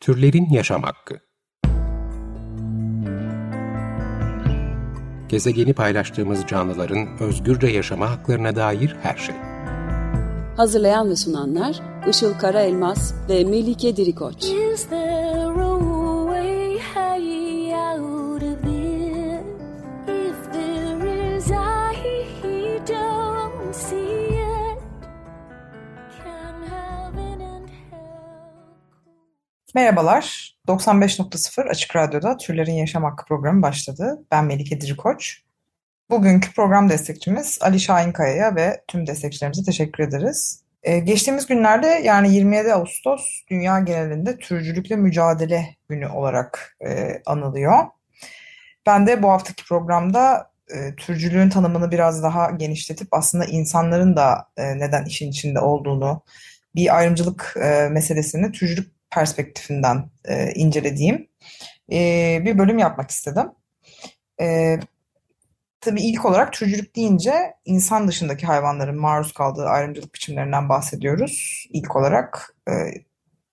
Türlerin Yaşam Hakkı Gezegeni paylaştığımız canlıların özgürce yaşama haklarına dair her şey. Hazırlayan ve sunanlar Işıl Karaelmaz ve Melike Dirikoç. Merhabalar. 95.0 Açık Radyo'da Türlerin Yaşam Hakkı programı başladı. Ben Melike Dirikoç. Bugünkü program destekçimiz Ali Şahinkaya'ya ve tüm destekçilerimize teşekkür ederiz. Ee, geçtiğimiz günlerde yani 27 Ağustos dünya genelinde türcülükle mücadele günü olarak e, anılıyor. Ben de bu haftaki programda e, türcülüğün tanımını biraz daha genişletip aslında insanların da e, neden işin içinde olduğunu, bir ayrımcılık e, meselesini türcülük perspektifinden e, incelediğim e, bir bölüm yapmak istedim. E, tabii ilk olarak türcülük deyince insan dışındaki hayvanların maruz kaldığı ayrımcılık biçimlerinden bahsediyoruz. İlk olarak e,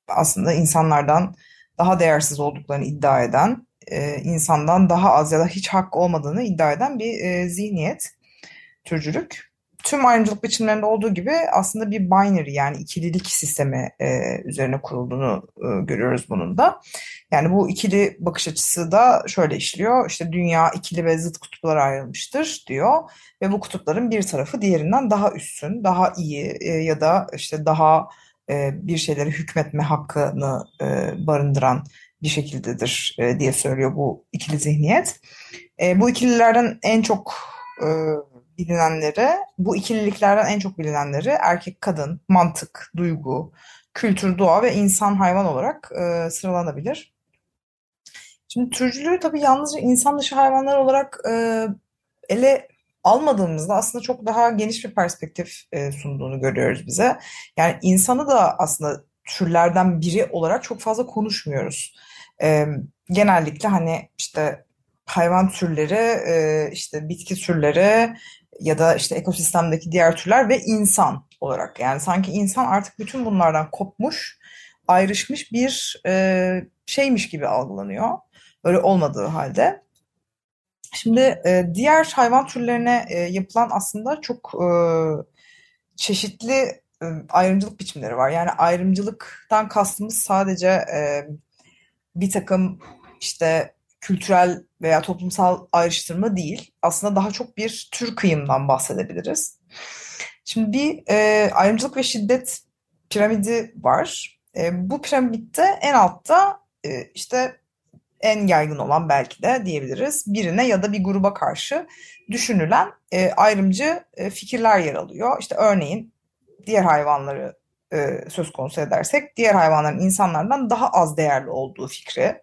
aslında insanlardan daha değersiz olduklarını iddia eden, e, insandan daha az ya da hiç hak olmadığını iddia eden bir e, zihniyet türcülük. Tüm ayrımcılık biçimlerinde olduğu gibi aslında bir binary yani ikililik sistemi e, üzerine kurulduğunu e, görüyoruz bunun da. Yani bu ikili bakış açısı da şöyle işliyor. İşte dünya ikili ve zıt kutuplara ayrılmıştır diyor ve bu kutupların bir tarafı diğerinden daha üstün, daha iyi e, ya da işte daha e, bir şeylere hükmetme hakkını e, barındıran bir şekildedir e, diye söylüyor bu ikili zihniyet. E, bu ikililerden en çok e, bilinenleri, bu ikililiklerden en çok bilinenleri erkek kadın, mantık, duygu, kültür, doğa ve insan hayvan olarak e, sıralanabilir. Şimdi türcülüğü tabii yalnızca insan dışı hayvanlar olarak e, ele almadığımızda aslında çok daha geniş bir perspektif e, sunduğunu görüyoruz bize. Yani insanı da aslında türlerden biri olarak çok fazla konuşmuyoruz. E, genellikle hani işte hayvan türleri, e, işte bitki türleri ya da işte ekosistemdeki diğer türler ve insan olarak. Yani sanki insan artık bütün bunlardan kopmuş, ayrışmış bir e, şeymiş gibi algılanıyor. Öyle olmadığı halde. Şimdi e, diğer hayvan türlerine e, yapılan aslında çok e, çeşitli e, ayrımcılık biçimleri var. Yani ayrımcılıktan kastımız sadece e, bir takım işte kültürel veya toplumsal ayrıştırma değil. Aslında daha çok bir tür kıyımdan bahsedebiliriz. Şimdi bir e, ayrımcılık ve şiddet piramidi var. E, bu piramitte en altta e, işte en yaygın olan belki de diyebiliriz birine ya da bir gruba karşı düşünülen e, ayrımcı e, fikirler yer alıyor. İşte örneğin diğer hayvanları e, söz konusu edersek diğer hayvanların insanlardan daha az değerli olduğu fikri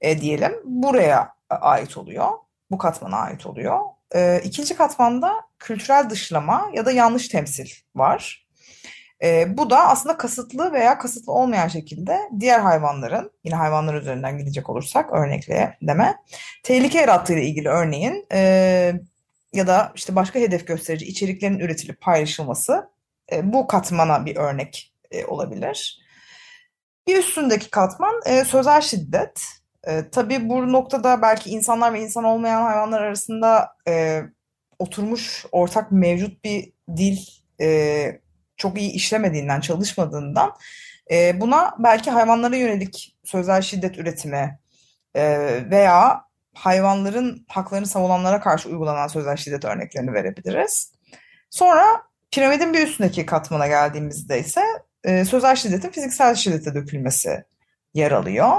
e, diyelim buraya ait oluyor. Bu katmana ait oluyor. E, ikinci katmanda kültürel dışlama ya da yanlış temsil var. E, bu da aslında kasıtlı veya kasıtlı olmayan şekilde diğer hayvanların, yine hayvanlar üzerinden gidecek olursak örnekleme, tehlike yarattığıyla ilgili örneğin e, ya da işte başka hedef gösterici içeriklerin üretilip paylaşılması e, bu katmana bir örnek e, olabilir. Bir üstündeki katman e, sözel şiddet. E, tabii bu noktada belki insanlar ve insan olmayan hayvanlar arasında e, oturmuş ortak mevcut bir dil e, çok iyi işlemediğinden, çalışmadığından e, buna belki hayvanlara yönelik sözel şiddet üretimi e, veya hayvanların haklarını savunanlara karşı uygulanan sözel şiddet örneklerini verebiliriz. Sonra piramidin bir üstündeki katmana geldiğimizde ise e, sözel şiddetin fiziksel şiddete dökülmesi yer alıyor.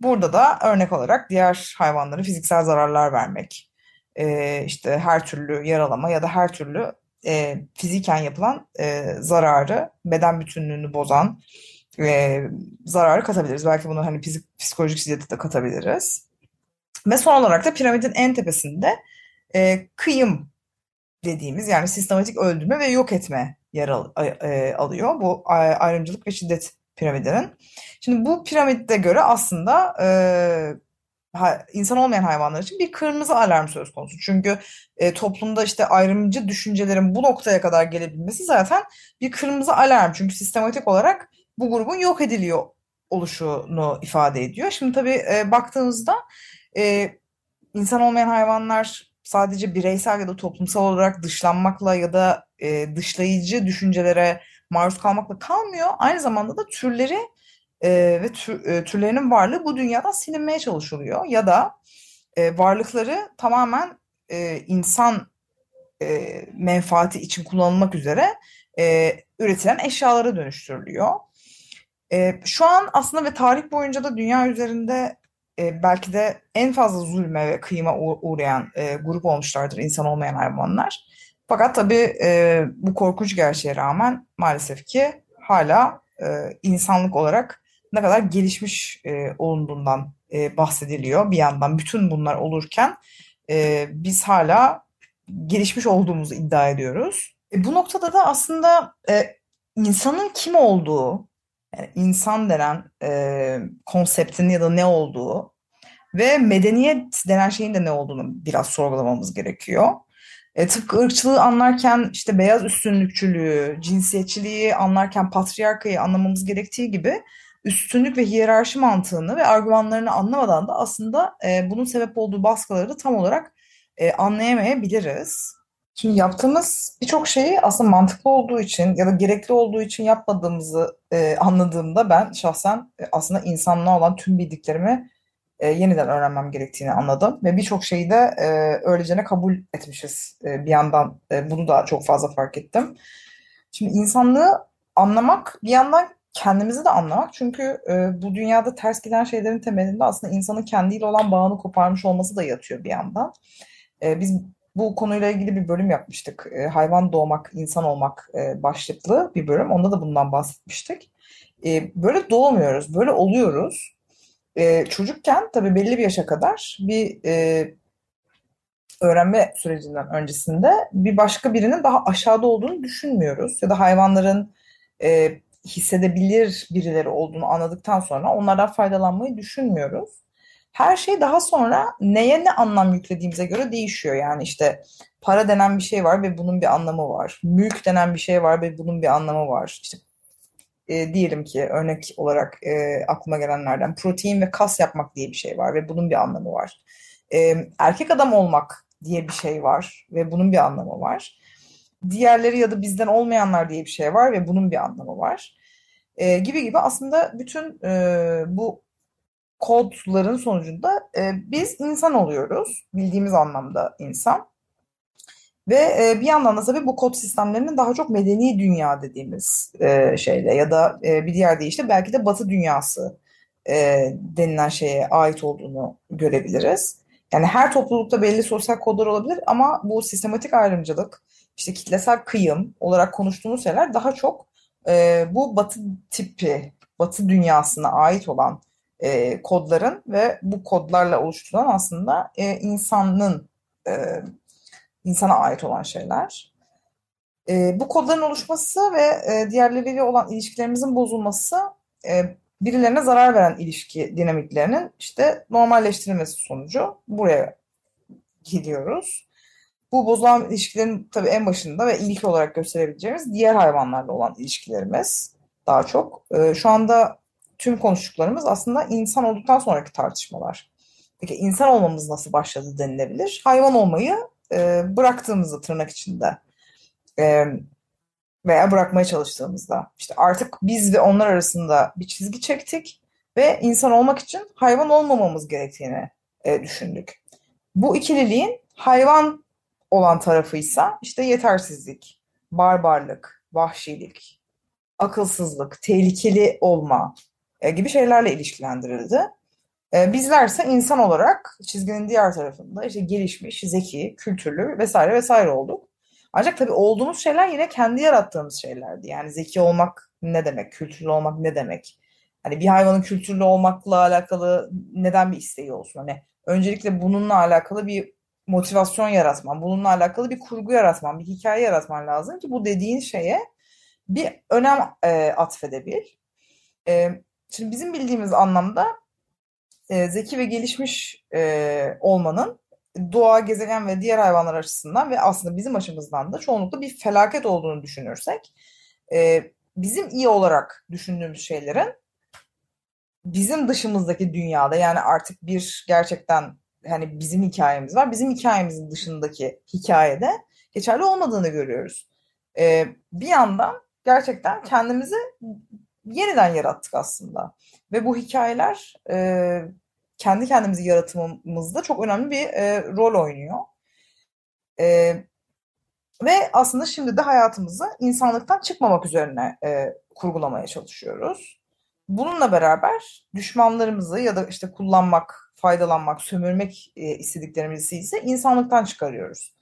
Burada da örnek olarak diğer hayvanlara fiziksel zararlar vermek, e, işte her türlü yaralama ya da her türlü e, fiziken yapılan e, zararı, beden bütünlüğünü bozan e, zararı katabiliriz. Belki bunu hani fizik, psikolojik şiddeti de katabiliriz. Ve son olarak da piramidin en tepesinde e, kıyım dediğimiz yani sistematik öldürme ve yok etme yer al, e, alıyor. Bu ayrımcılık ve şiddet piramidinin. Şimdi bu piramitte göre aslında e, insan olmayan hayvanlar için bir kırmızı alarm söz konusu. Çünkü e, toplumda işte ayrımcı düşüncelerin bu noktaya kadar gelebilmesi zaten bir kırmızı alarm. Çünkü sistematik olarak bu grubun yok ediliyor oluşunu ifade ediyor. Şimdi tabii e, baktığımızda e, insan olmayan hayvanlar sadece bireysel ya da toplumsal olarak dışlanmakla ya da e, dışlayıcı düşüncelere maruz kalmakla kalmıyor. Aynı zamanda da türleri e, ve tür, e, türlerinin varlığı bu dünyadan silinmeye çalışılıyor. Ya da e, varlıkları tamamen e, insan e, menfaati için kullanılmak üzere e, üretilen eşyalara dönüştürülüyor. E, şu an aslında ve tarih boyunca da dünya üzerinde e, belki de en fazla zulme ve kıyıma uğrayan e, grup olmuşlardır insan olmayan hayvanlar. Fakat tabii e, bu korkunç gerçeğe rağmen maalesef ki hala e, insanlık olarak ne kadar gelişmiş e, olunduğundan e, bahsediliyor bir yandan. Bütün bunlar olurken e, biz hala gelişmiş olduğumuzu iddia ediyoruz. E, bu noktada da aslında e, insanın kim olduğu, yani insan denen e, konseptin ya da ne olduğu ve medeniyet denen şeyin de ne olduğunu biraz sorgulamamız gerekiyor. E, tıpkı ırkçılığı anlarken işte beyaz üstünlükçülüğü, cinsiyetçiliği anlarken patriarkayı anlamamız gerektiği gibi üstünlük ve hiyerarşi mantığını ve argümanlarını anlamadan da aslında e, bunun sebep olduğu baskıları tam olarak e, anlayamayabiliriz. Şimdi yaptığımız birçok şeyi aslında mantıklı olduğu için ya da gerekli olduğu için yapmadığımızı e, anladığımda ben şahsen e, aslında insanlığa olan tüm bildiklerimi e, yeniden öğrenmem gerektiğini anladım ve birçok şeyi de e, öylecene kabul etmişiz e, bir yandan e, bunu da çok fazla fark ettim. Şimdi insanlığı anlamak bir yandan kendimizi de anlamak çünkü e, bu dünyada ters giden şeylerin temelinde aslında insanın kendiyle olan bağını koparmış olması da yatıyor bir yandan. E, biz bu konuyla ilgili bir bölüm yapmıştık. E, hayvan doğmak, insan olmak e, başlıklı bir bölüm. Onda da bundan bahsetmiştik. E, böyle doğmuyoruz, böyle oluyoruz. E, çocukken tabii belli bir yaşa kadar bir e, öğrenme sürecinden öncesinde bir başka birinin daha aşağıda olduğunu düşünmüyoruz. Ya da hayvanların e, hissedebilir birileri olduğunu anladıktan sonra onlardan faydalanmayı düşünmüyoruz her şey daha sonra neye ne anlam yüklediğimize göre değişiyor. Yani işte para denen bir şey var ve bunun bir anlamı var. Mülk denen bir şey var ve bunun bir anlamı var. İşte e, diyelim ki örnek olarak e, aklıma gelenlerden protein ve kas yapmak diye bir şey var ve bunun bir anlamı var. E, erkek adam olmak diye bir şey var ve bunun bir anlamı var. Diğerleri ya da bizden olmayanlar diye bir şey var ve bunun bir anlamı var. E, gibi gibi aslında bütün e, bu kodların sonucunda e, biz insan oluyoruz. Bildiğimiz anlamda insan. Ve e, bir yandan da tabii bu kod sistemlerinin daha çok medeni dünya dediğimiz e, şeyle ya da e, bir diğer deyişle belki de batı dünyası denilen şeye ait olduğunu görebiliriz. Yani her toplulukta belli sosyal kodlar olabilir ama bu sistematik ayrımcılık, işte kitlesel kıyım olarak konuştuğumuz şeyler daha çok e, bu batı tipi, batı dünyasına ait olan e, kodların ve bu kodlarla oluşturulan aslında e, insanın e, insana ait olan şeyler. E, bu kodların oluşması ve e, diğerleriyle olan ilişkilerimizin bozulması e, birilerine zarar veren ilişki dinamiklerinin işte normalleştirilmesi sonucu buraya gidiyoruz. Bu bozulan ilişkilerin tabii en başında ve ilk olarak gösterebileceğimiz diğer hayvanlarla olan ilişkilerimiz daha çok. E, şu anda tüm konuştuklarımız aslında insan olduktan sonraki tartışmalar. Peki insan olmamız nasıl başladı denilebilir? Hayvan olmayı e, bıraktığımızda tırnak içinde e, veya bırakmaya çalıştığımızda işte artık biz ve onlar arasında bir çizgi çektik ve insan olmak için hayvan olmamamız gerektiğini e, düşündük. Bu ikililiğin hayvan olan tarafıysa işte yetersizlik, barbarlık, vahşilik, akılsızlık, tehlikeli olma, e, gibi şeylerle ilişkilendirildi. E, bizlerse insan olarak çizginin diğer tarafında işte gelişmiş, zeki, kültürlü vesaire vesaire olduk. Ancak tabii olduğumuz şeyler yine kendi yarattığımız şeylerdi. Yani zeki olmak ne demek, kültürlü olmak ne demek? Hani bir hayvanın kültürlü olmakla alakalı neden bir isteği olsun? Hani öncelikle bununla alakalı bir motivasyon yaratman, bununla alakalı bir kurgu yaratman, bir hikaye yaratman lazım ki bu dediğin şeye bir önem e, atfedebil. E, Şimdi bizim bildiğimiz anlamda e, zeki ve gelişmiş e, olmanın doğa, gezegen ve diğer hayvanlar açısından ve aslında bizim açımızdan da çoğunlukla bir felaket olduğunu düşünürsek e, bizim iyi olarak düşündüğümüz şeylerin bizim dışımızdaki dünyada yani artık bir gerçekten hani bizim hikayemiz var. Bizim hikayemizin dışındaki hikayede geçerli olmadığını görüyoruz. Ee, bir yandan gerçekten kendimizi yeniden yarattık aslında. Ve bu hikayeler e, kendi kendimizi yaratımımızda çok önemli bir e, rol oynuyor. E, ve aslında şimdi de hayatımızı insanlıktan çıkmamak üzerine e, kurgulamaya çalışıyoruz. Bununla beraber düşmanlarımızı ya da işte kullanmak, faydalanmak, sömürmek e, istediklerimizi ise insanlıktan çıkarıyoruz.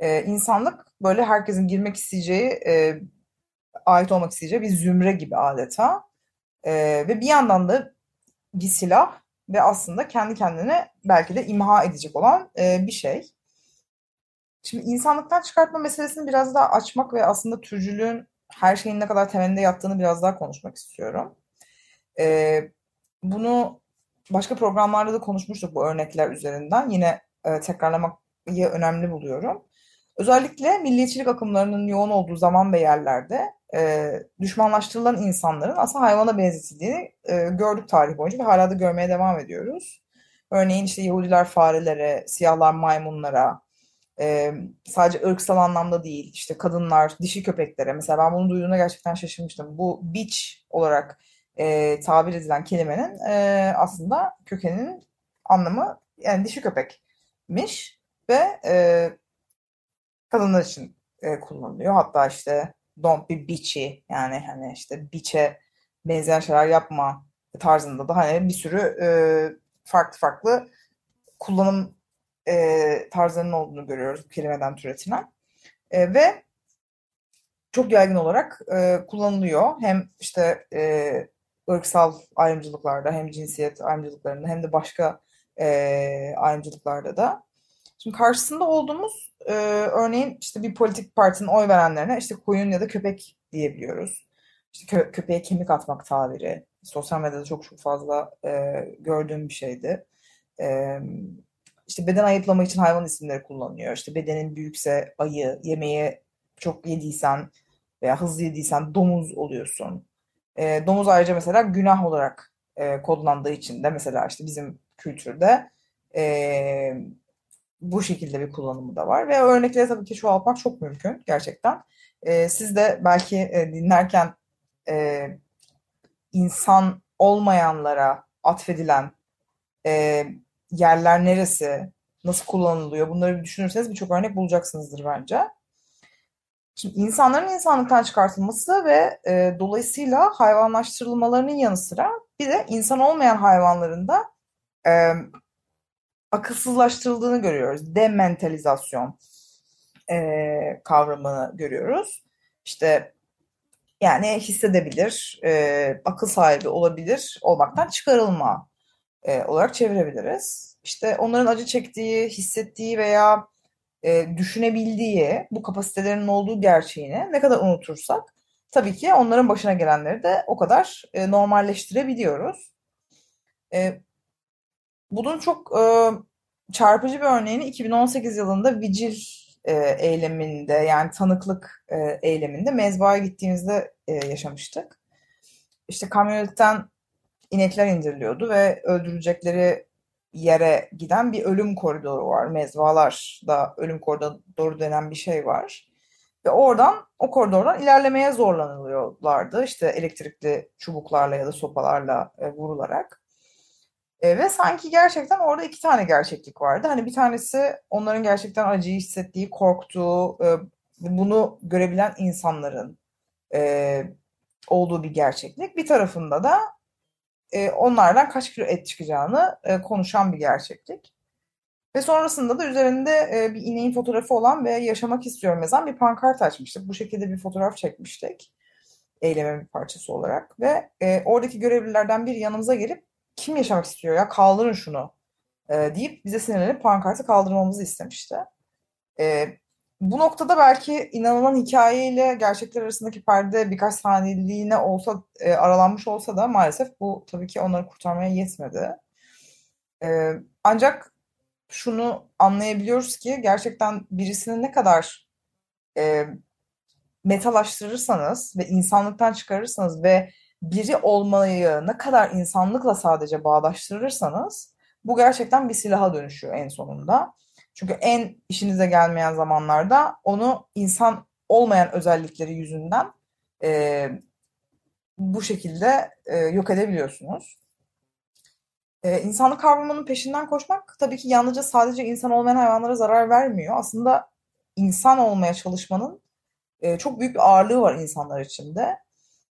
E, insanlık böyle herkesin girmek isteyeceği, e, ait olmak isteyeceği bir zümre gibi adeta. E, ve bir yandan da bir silah ve aslında kendi kendine belki de imha edecek olan e, bir şey. Şimdi insanlıktan çıkartma meselesini biraz daha açmak ve aslında türcülüğün her şeyin ne kadar temelinde yattığını biraz daha konuşmak istiyorum. E, bunu başka programlarda da konuşmuştuk bu örnekler üzerinden. Yine e, tekrarlamayı önemli buluyorum. Özellikle milliyetçilik akımlarının yoğun olduğu zaman ve yerlerde e, düşmanlaştırılan insanların aslında hayvana benzetildiğini e, gördük tarih boyunca ve hala da görmeye devam ediyoruz. Örneğin işte Yahudiler farelere, siyahlar maymunlara, e, sadece ırksal anlamda değil, işte kadınlar, dişi köpeklere. Mesela ben bunu duyduğumda gerçekten şaşırmıştım. Bu bitch olarak e, tabir edilen kelimenin e, aslında kökeninin anlamı yani dişi köpekmiş ve e, kadınlar için e, kullanılıyor. Hatta işte don't be bitchy yani hani işte bitch'e benzeyen şeyler yapma tarzında da hani bir sürü e, farklı farklı kullanım e, tarzlarının olduğunu görüyoruz bu kelimeden türetilen. E, ve çok yaygın olarak e, kullanılıyor. Hem işte e, ırksal ayrımcılıklarda hem cinsiyet ayrımcılıklarında hem de başka e, ayrımcılıklarda da. Şimdi karşısında olduğumuz e, örneğin işte bir politik partinin oy verenlerine işte koyun ya da köpek diyebiliyoruz. İşte kö köpeğe kemik atmak tabiri. Sosyal medyada çok çok fazla e, gördüğüm bir şeydi. E, işte beden ayıplamak için hayvan isimleri kullanılıyor. İşte bedenin büyükse ayı, yemeği çok yediysen veya hızlı yediysen domuz oluyorsun. E, domuz ayrıca mesela günah olarak e, kodlandığı için de mesela işte bizim kültürde e, bu şekilde bir kullanımı da var. Ve örnekleri tabii ki çoğaltmak çok mümkün gerçekten. E, siz de belki e, dinlerken e, insan olmayanlara atfedilen e, yerler neresi, nasıl kullanılıyor bunları bir düşünürseniz birçok örnek bulacaksınızdır bence. Şimdi insanların insanlıktan çıkartılması ve e, dolayısıyla hayvanlaştırılmalarının yanı sıra bir de insan olmayan hayvanların da e, akılsızlaştırıldığını görüyoruz. Dementalizasyon e, kavramını görüyoruz. İşte yani hissedebilir, e, akıl sahibi olabilir, olmaktan çıkarılma e, olarak çevirebiliriz. İşte onların acı çektiği, hissettiği veya e, düşünebildiği bu kapasitelerinin olduğu gerçeğini ne kadar unutursak tabii ki onların başına gelenleri de o kadar e, normalleştirebiliyoruz. E, bunun çok e, çarpıcı bir örneğini 2018 yılında Vigil e, eyleminde yani tanıklık e, eyleminde mezbahaya gittiğimizde e, yaşamıştık. İşte kamyonetten inekler indiriliyordu ve öldürülecekleri yere giden bir ölüm koridoru var. Mezbahalarda ölüm koridoru denen bir şey var. Ve oradan, o koridordan ilerlemeye zorlanılıyorlardı. İşte elektrikli çubuklarla ya da sopalarla e, vurularak. E, ve sanki gerçekten orada iki tane gerçeklik vardı. Hani bir tanesi onların gerçekten acıyı hissettiği, korktuğu, e, bunu görebilen insanların e, olduğu bir gerçeklik. Bir tarafında da e, onlardan kaç kilo et çıkacağını e, konuşan bir gerçeklik. Ve sonrasında da üzerinde e, bir ineğin fotoğrafı olan ve yaşamak istiyorum yazan bir pankart açmıştık. Bu şekilde bir fotoğraf çekmiştik. Eylemin bir parçası olarak. Ve e, oradaki görevlilerden biri yanımıza gelip kim yaşamak istiyor ya kaldırın şunu e, deyip bize sinirlenip pankartı kaldırmamızı istemişti. E, bu noktada belki inanılan hikayeyle gerçekler arasındaki perde birkaç saniyeliğine olsa e, aralanmış olsa da maalesef bu tabii ki onları kurtarmaya yetmedi. E, ancak şunu anlayabiliyoruz ki gerçekten birisini ne kadar e, metalaştırırsanız ve insanlıktan çıkarırsanız ve biri olmayı ne kadar insanlıkla sadece bağdaştırırsanız bu gerçekten bir silaha dönüşüyor en sonunda. Çünkü en işinize gelmeyen zamanlarda onu insan olmayan özellikleri yüzünden e, bu şekilde e, yok edebiliyorsunuz. E, insanlık kavramının peşinden koşmak tabii ki yalnızca sadece insan olmayan hayvanlara zarar vermiyor. Aslında insan olmaya çalışmanın e, çok büyük bir ağırlığı var insanlar içinde.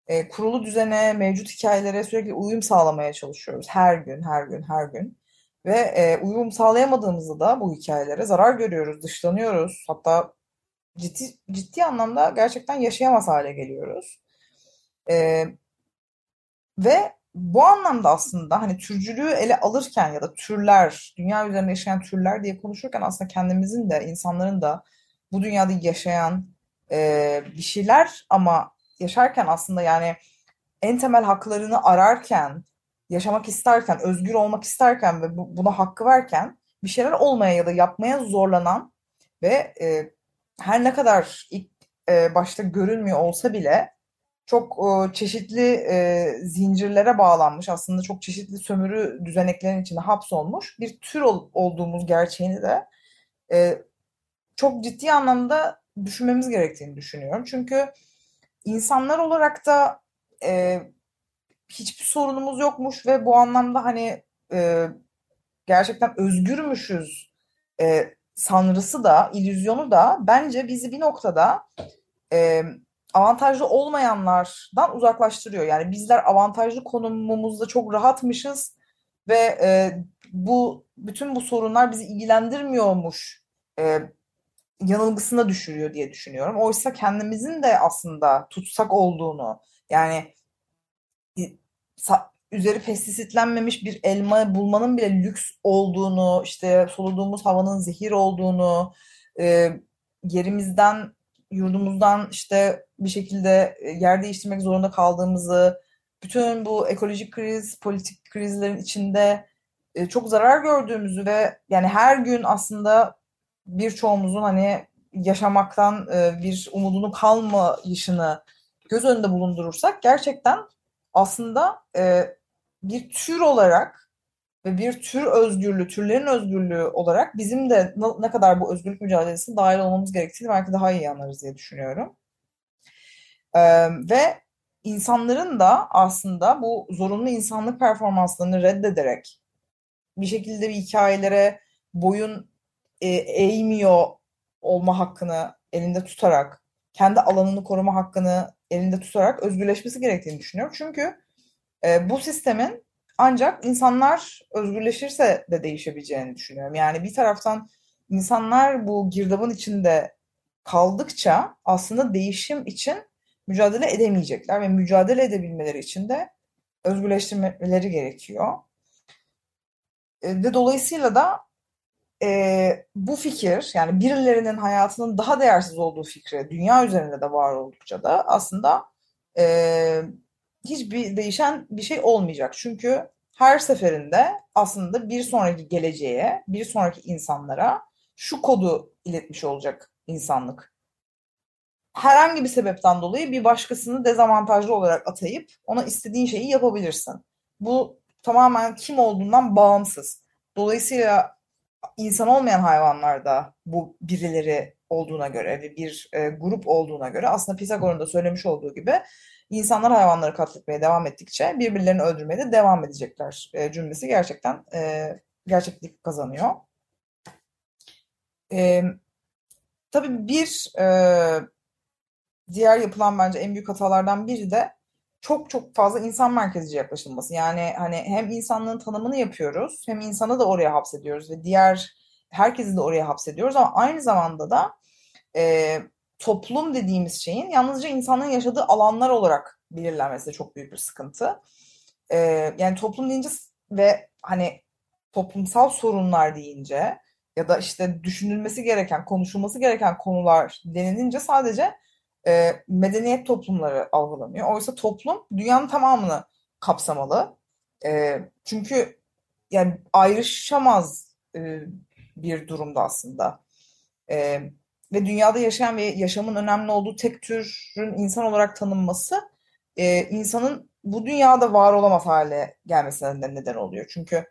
E, kurulu düzene, mevcut hikayelere sürekli uyum sağlamaya çalışıyoruz. Her gün, her gün, her gün. Ve e, uyum sağlayamadığımızda da bu hikayelere zarar görüyoruz, dışlanıyoruz. Hatta ciddi, ciddi anlamda gerçekten yaşayamaz hale geliyoruz. E, ve bu anlamda aslında hani türcülüğü ele alırken ya da türler, dünya üzerinde yaşayan türler diye konuşurken aslında kendimizin de insanların da bu dünyada yaşayan e, bir şeyler ama yaşarken aslında yani en temel haklarını ararken, yaşamak isterken, özgür olmak isterken ve bu, buna hakkı verken bir şeyler olmaya ya da yapmaya zorlanan ve e, her ne kadar ilk e, başta görünmüyor olsa bile çok e, çeşitli e, zincirlere bağlanmış aslında çok çeşitli sömürü düzeneklerinin içinde hapsolmuş bir tür ol, olduğumuz gerçeğini de e, çok ciddi anlamda düşünmemiz gerektiğini düşünüyorum. Çünkü insanlar olarak da e, hiçbir sorunumuz yokmuş ve bu anlamda hani e, gerçekten özgürmüşüz e, sanrısı da, illüzyonu da bence bizi bir noktada e, avantajlı olmayanlardan uzaklaştırıyor. Yani bizler avantajlı konumumuzda çok rahatmışız ve e, bu bütün bu sorunlar bizi ilgilendirmiyormuş e, yanılgısına düşürüyor diye düşünüyorum. Oysa kendimizin de aslında tutsak olduğunu yani üzeri pestisitlenmemiş bir elma bulmanın bile lüks olduğunu, işte soluduğumuz havanın zehir olduğunu, e, yerimizden, yurdumuzdan işte bir şekilde yer değiştirmek zorunda kaldığımızı, bütün bu ekolojik kriz, politik krizlerin içinde e, çok zarar gördüğümüzü ve yani her gün aslında birçoğumuzun hani yaşamaktan e, bir umudunu kalmayışını göz önünde bulundurursak gerçekten aslında e, bir tür olarak ve bir tür özgürlüğü, türlerin özgürlüğü olarak bizim de ne kadar bu özgürlük mücadelesine dahil olmamız gerektiğini belki daha iyi anlarız diye düşünüyorum. Ee, ve insanların da aslında bu zorunlu insanlık performanslarını reddederek bir şekilde bir hikayelere boyun e, eğmiyor olma hakkını elinde tutarak, kendi alanını koruma hakkını elinde tutarak özgürleşmesi gerektiğini düşünüyorum. Çünkü e, bu sistemin ancak insanlar özgürleşirse de değişebileceğini düşünüyorum. Yani bir taraftan insanlar bu girdabın içinde kaldıkça aslında değişim için mücadele edemeyecekler ve mücadele edebilmeleri için de özgürleştirmeleri gerekiyor. E, ve dolayısıyla da e, bu fikir yani birilerinin hayatının daha değersiz olduğu fikri dünya üzerinde de var oldukça da aslında e, hiçbir değişen bir şey olmayacak. Çünkü her seferinde aslında bir sonraki geleceğe, bir sonraki insanlara şu kodu iletmiş olacak insanlık. Herhangi bir sebepten dolayı bir başkasını dezavantajlı olarak atayıp ona istediğin şeyi yapabilirsin. Bu tamamen kim olduğundan bağımsız. Dolayısıyla insan olmayan hayvanlarda bu birileri olduğuna göre ve bir e, grup olduğuna göre aslında Pisagor'un da söylemiş olduğu gibi insanlar hayvanları katletmeye devam ettikçe birbirlerini öldürmeye de devam edecekler e, cümlesi gerçekten e, gerçeklik kazanıyor. E, tabii bir e, diğer yapılan bence en büyük hatalardan biri de çok çok fazla insan merkezci yaklaşılması. Yani hani hem insanlığın tanımını yapıyoruz hem insanı da oraya hapsediyoruz ve diğer herkesi de oraya hapsediyoruz ama aynı zamanda da e, toplum dediğimiz şeyin yalnızca insanların yaşadığı alanlar olarak belirlenmesi de çok büyük bir sıkıntı. E, yani toplum deyince ve hani toplumsal sorunlar deyince ya da işte düşünülmesi gereken, konuşulması gereken konular denilince sadece e, medeniyet toplumları algılanıyor. Oysa toplum dünyanın tamamını kapsamalı. E, çünkü yani ayrışamaz e, bir durumda aslında. E, ve dünyada yaşayan ve yaşamın önemli olduğu tek türün insan olarak tanınması e, insanın bu dünyada var olamaz hale gelmesine neden oluyor. Çünkü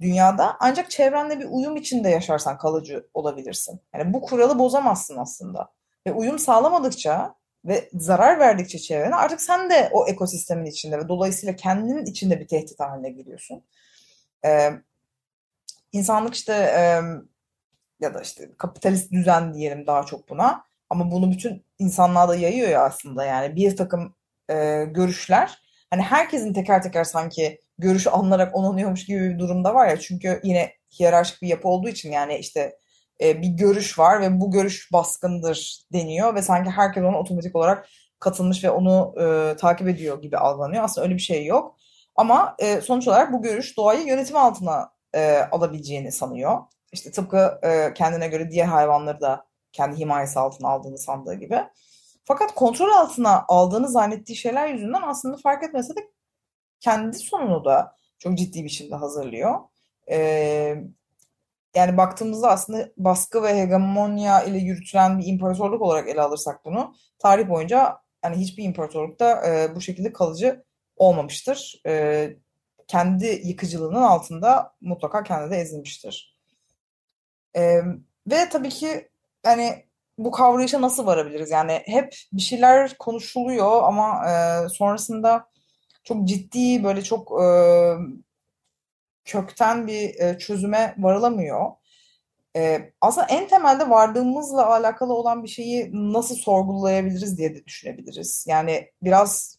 dünyada ancak çevrenle bir uyum içinde yaşarsan kalıcı olabilirsin. Yani bu kuralı bozamazsın aslında. Ve uyum sağlamadıkça ve zarar verdikçe çevrene artık sen de o ekosistemin içinde ve dolayısıyla kendinin içinde bir tehdit haline geliyorsun. Ee, insanlık işte e, ya da işte kapitalist düzen diyelim daha çok buna. Ama bunu bütün insanlığa da yayıyor ya aslında yani bir takım e, görüşler hani herkesin teker teker sanki görüşü alınarak onanıyormuş gibi bir durumda var ya çünkü yine hiyerarşik bir yapı olduğu için yani işte e, bir görüş var ve bu görüş baskındır deniyor ve sanki herkes ona otomatik olarak katılmış ve onu e, takip ediyor gibi algılanıyor. Aslında öyle bir şey yok. Ama e, sonuç olarak bu görüş doğayı yönetim altına e, alabileceğini sanıyor. İşte tıpkı e, kendine göre diğer hayvanları da kendi himayesi altına aldığını sandığı gibi. Fakat kontrol altına aldığını zannettiği şeyler yüzünden aslında fark etmese de kendi sonunu da çok ciddi biçimde hazırlıyor. Ee, yani baktığımızda aslında baskı ve hegemonya ile yürütülen bir imparatorluk olarak ele alırsak bunu tarih boyunca yani hiçbir imparatorlukta e, bu şekilde kalıcı olmamıştır. E, kendi yıkıcılığının altında mutlaka kendi de ezilmiştir. E, ve tabii ki yani bu kavrayışa nasıl varabiliriz? Yani hep bir şeyler konuşuluyor ama e, sonrasında çok ciddi böyle çok e, kökten bir e, çözüme varılamıyor. E, aslında en temelde vardığımızla alakalı olan bir şeyi nasıl sorgulayabiliriz diye de düşünebiliriz. Yani biraz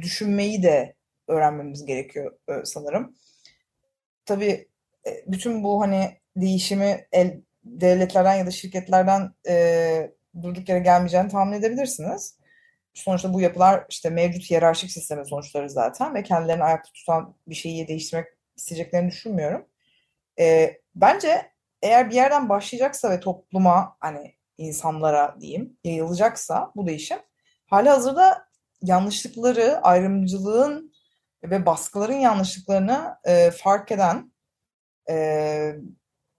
düşünmeyi de öğrenmemiz gerekiyor e, sanırım. Tabii bütün bu hani değişimi el, devletlerden ya da şirketlerden e, durduk yere gelmeyeceğini tahmin edebilirsiniz. Sonuçta bu yapılar işte mevcut hiyerarşik sistemin sonuçları zaten ve kendilerini ayakta tutan bir şeyi değiştirmek isteyeceklerini düşünmüyorum. E, bence eğer bir yerden başlayacaksa ve topluma hani insanlara diyeyim yayılacaksa bu değişim hali hazırda yanlışlıkları, ayrımcılığın ve baskıların yanlışlıklarını e, fark eden e,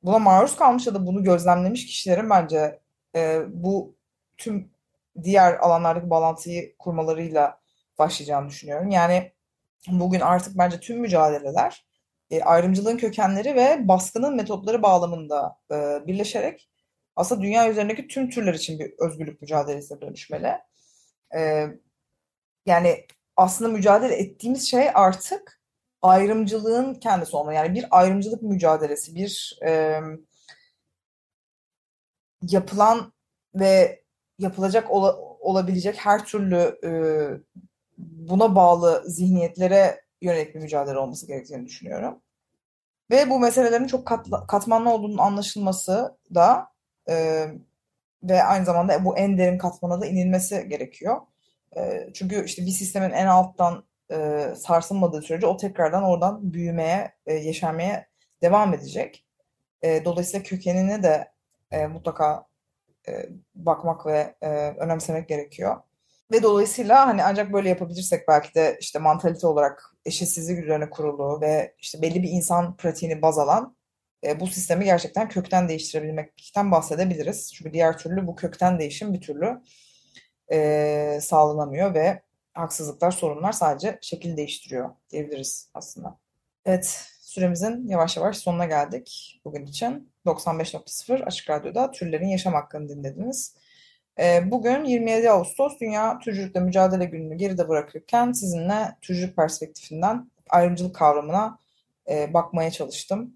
buna maruz kalmış ya da bunu gözlemlemiş kişilerin bence e, bu tüm diğer alanlardaki bağlantıyı kurmalarıyla başlayacağını düşünüyorum. Yani bugün artık bence tüm mücadeleler e, ayrımcılığın kökenleri ve baskının metotları bağlamında e, birleşerek aslında dünya üzerindeki tüm türler için bir özgürlük mücadelesine dönüşmeli. E, yani aslında mücadele ettiğimiz şey artık ayrımcılığın kendisi olma. Yani bir ayrımcılık mücadelesi, bir e, yapılan ve yapılacak ola, olabilecek her türlü e, buna bağlı zihniyetlere yönelik bir mücadele olması gerektiğini düşünüyorum. Ve bu meselelerin çok katla, katmanlı olduğunun anlaşılması da e, ve aynı zamanda bu en derin katmana da inilmesi gerekiyor. E, çünkü işte bir sistemin en alttan e, sarsılmadığı sürece o tekrardan oradan büyümeye, e, yeşermeye devam edecek. E, dolayısıyla kökenine de e, mutlaka e, bakmak ve e, önemsemek gerekiyor. Ve dolayısıyla hani ancak böyle yapabilirsek belki de işte mantalite olarak eşitsizlik üzerine kurulu ve işte belli bir insan pratiğini baz alan e, bu sistemi gerçekten kökten değiştirebilmekten bahsedebiliriz. Çünkü diğer türlü bu kökten değişim bir türlü e, sağlanamıyor ve haksızlıklar, sorunlar sadece şekil değiştiriyor diyebiliriz aslında. Evet, süremizin yavaş yavaş sonuna geldik bugün için. 95.0 Açık Radyo'da Türlerin Yaşam Hakkını dinlediniz. Ee, bugün 27 Ağustos Dünya Türcülükle Mücadele Günü'nü geride bırakırken sizinle türcülük perspektifinden ayrımcılık kavramına e, bakmaya çalıştım.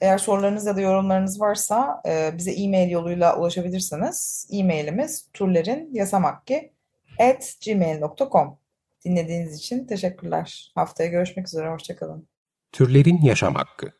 Eğer sorularınız ya da yorumlarınız varsa e, bize e-mail yoluyla ulaşabilirsiniz. E-mailimiz turlerinyasamakki@gmail.com. Dinlediğiniz için teşekkürler. Haftaya görüşmek üzere. Hoşçakalın. Türlerin Yaşam Hakkı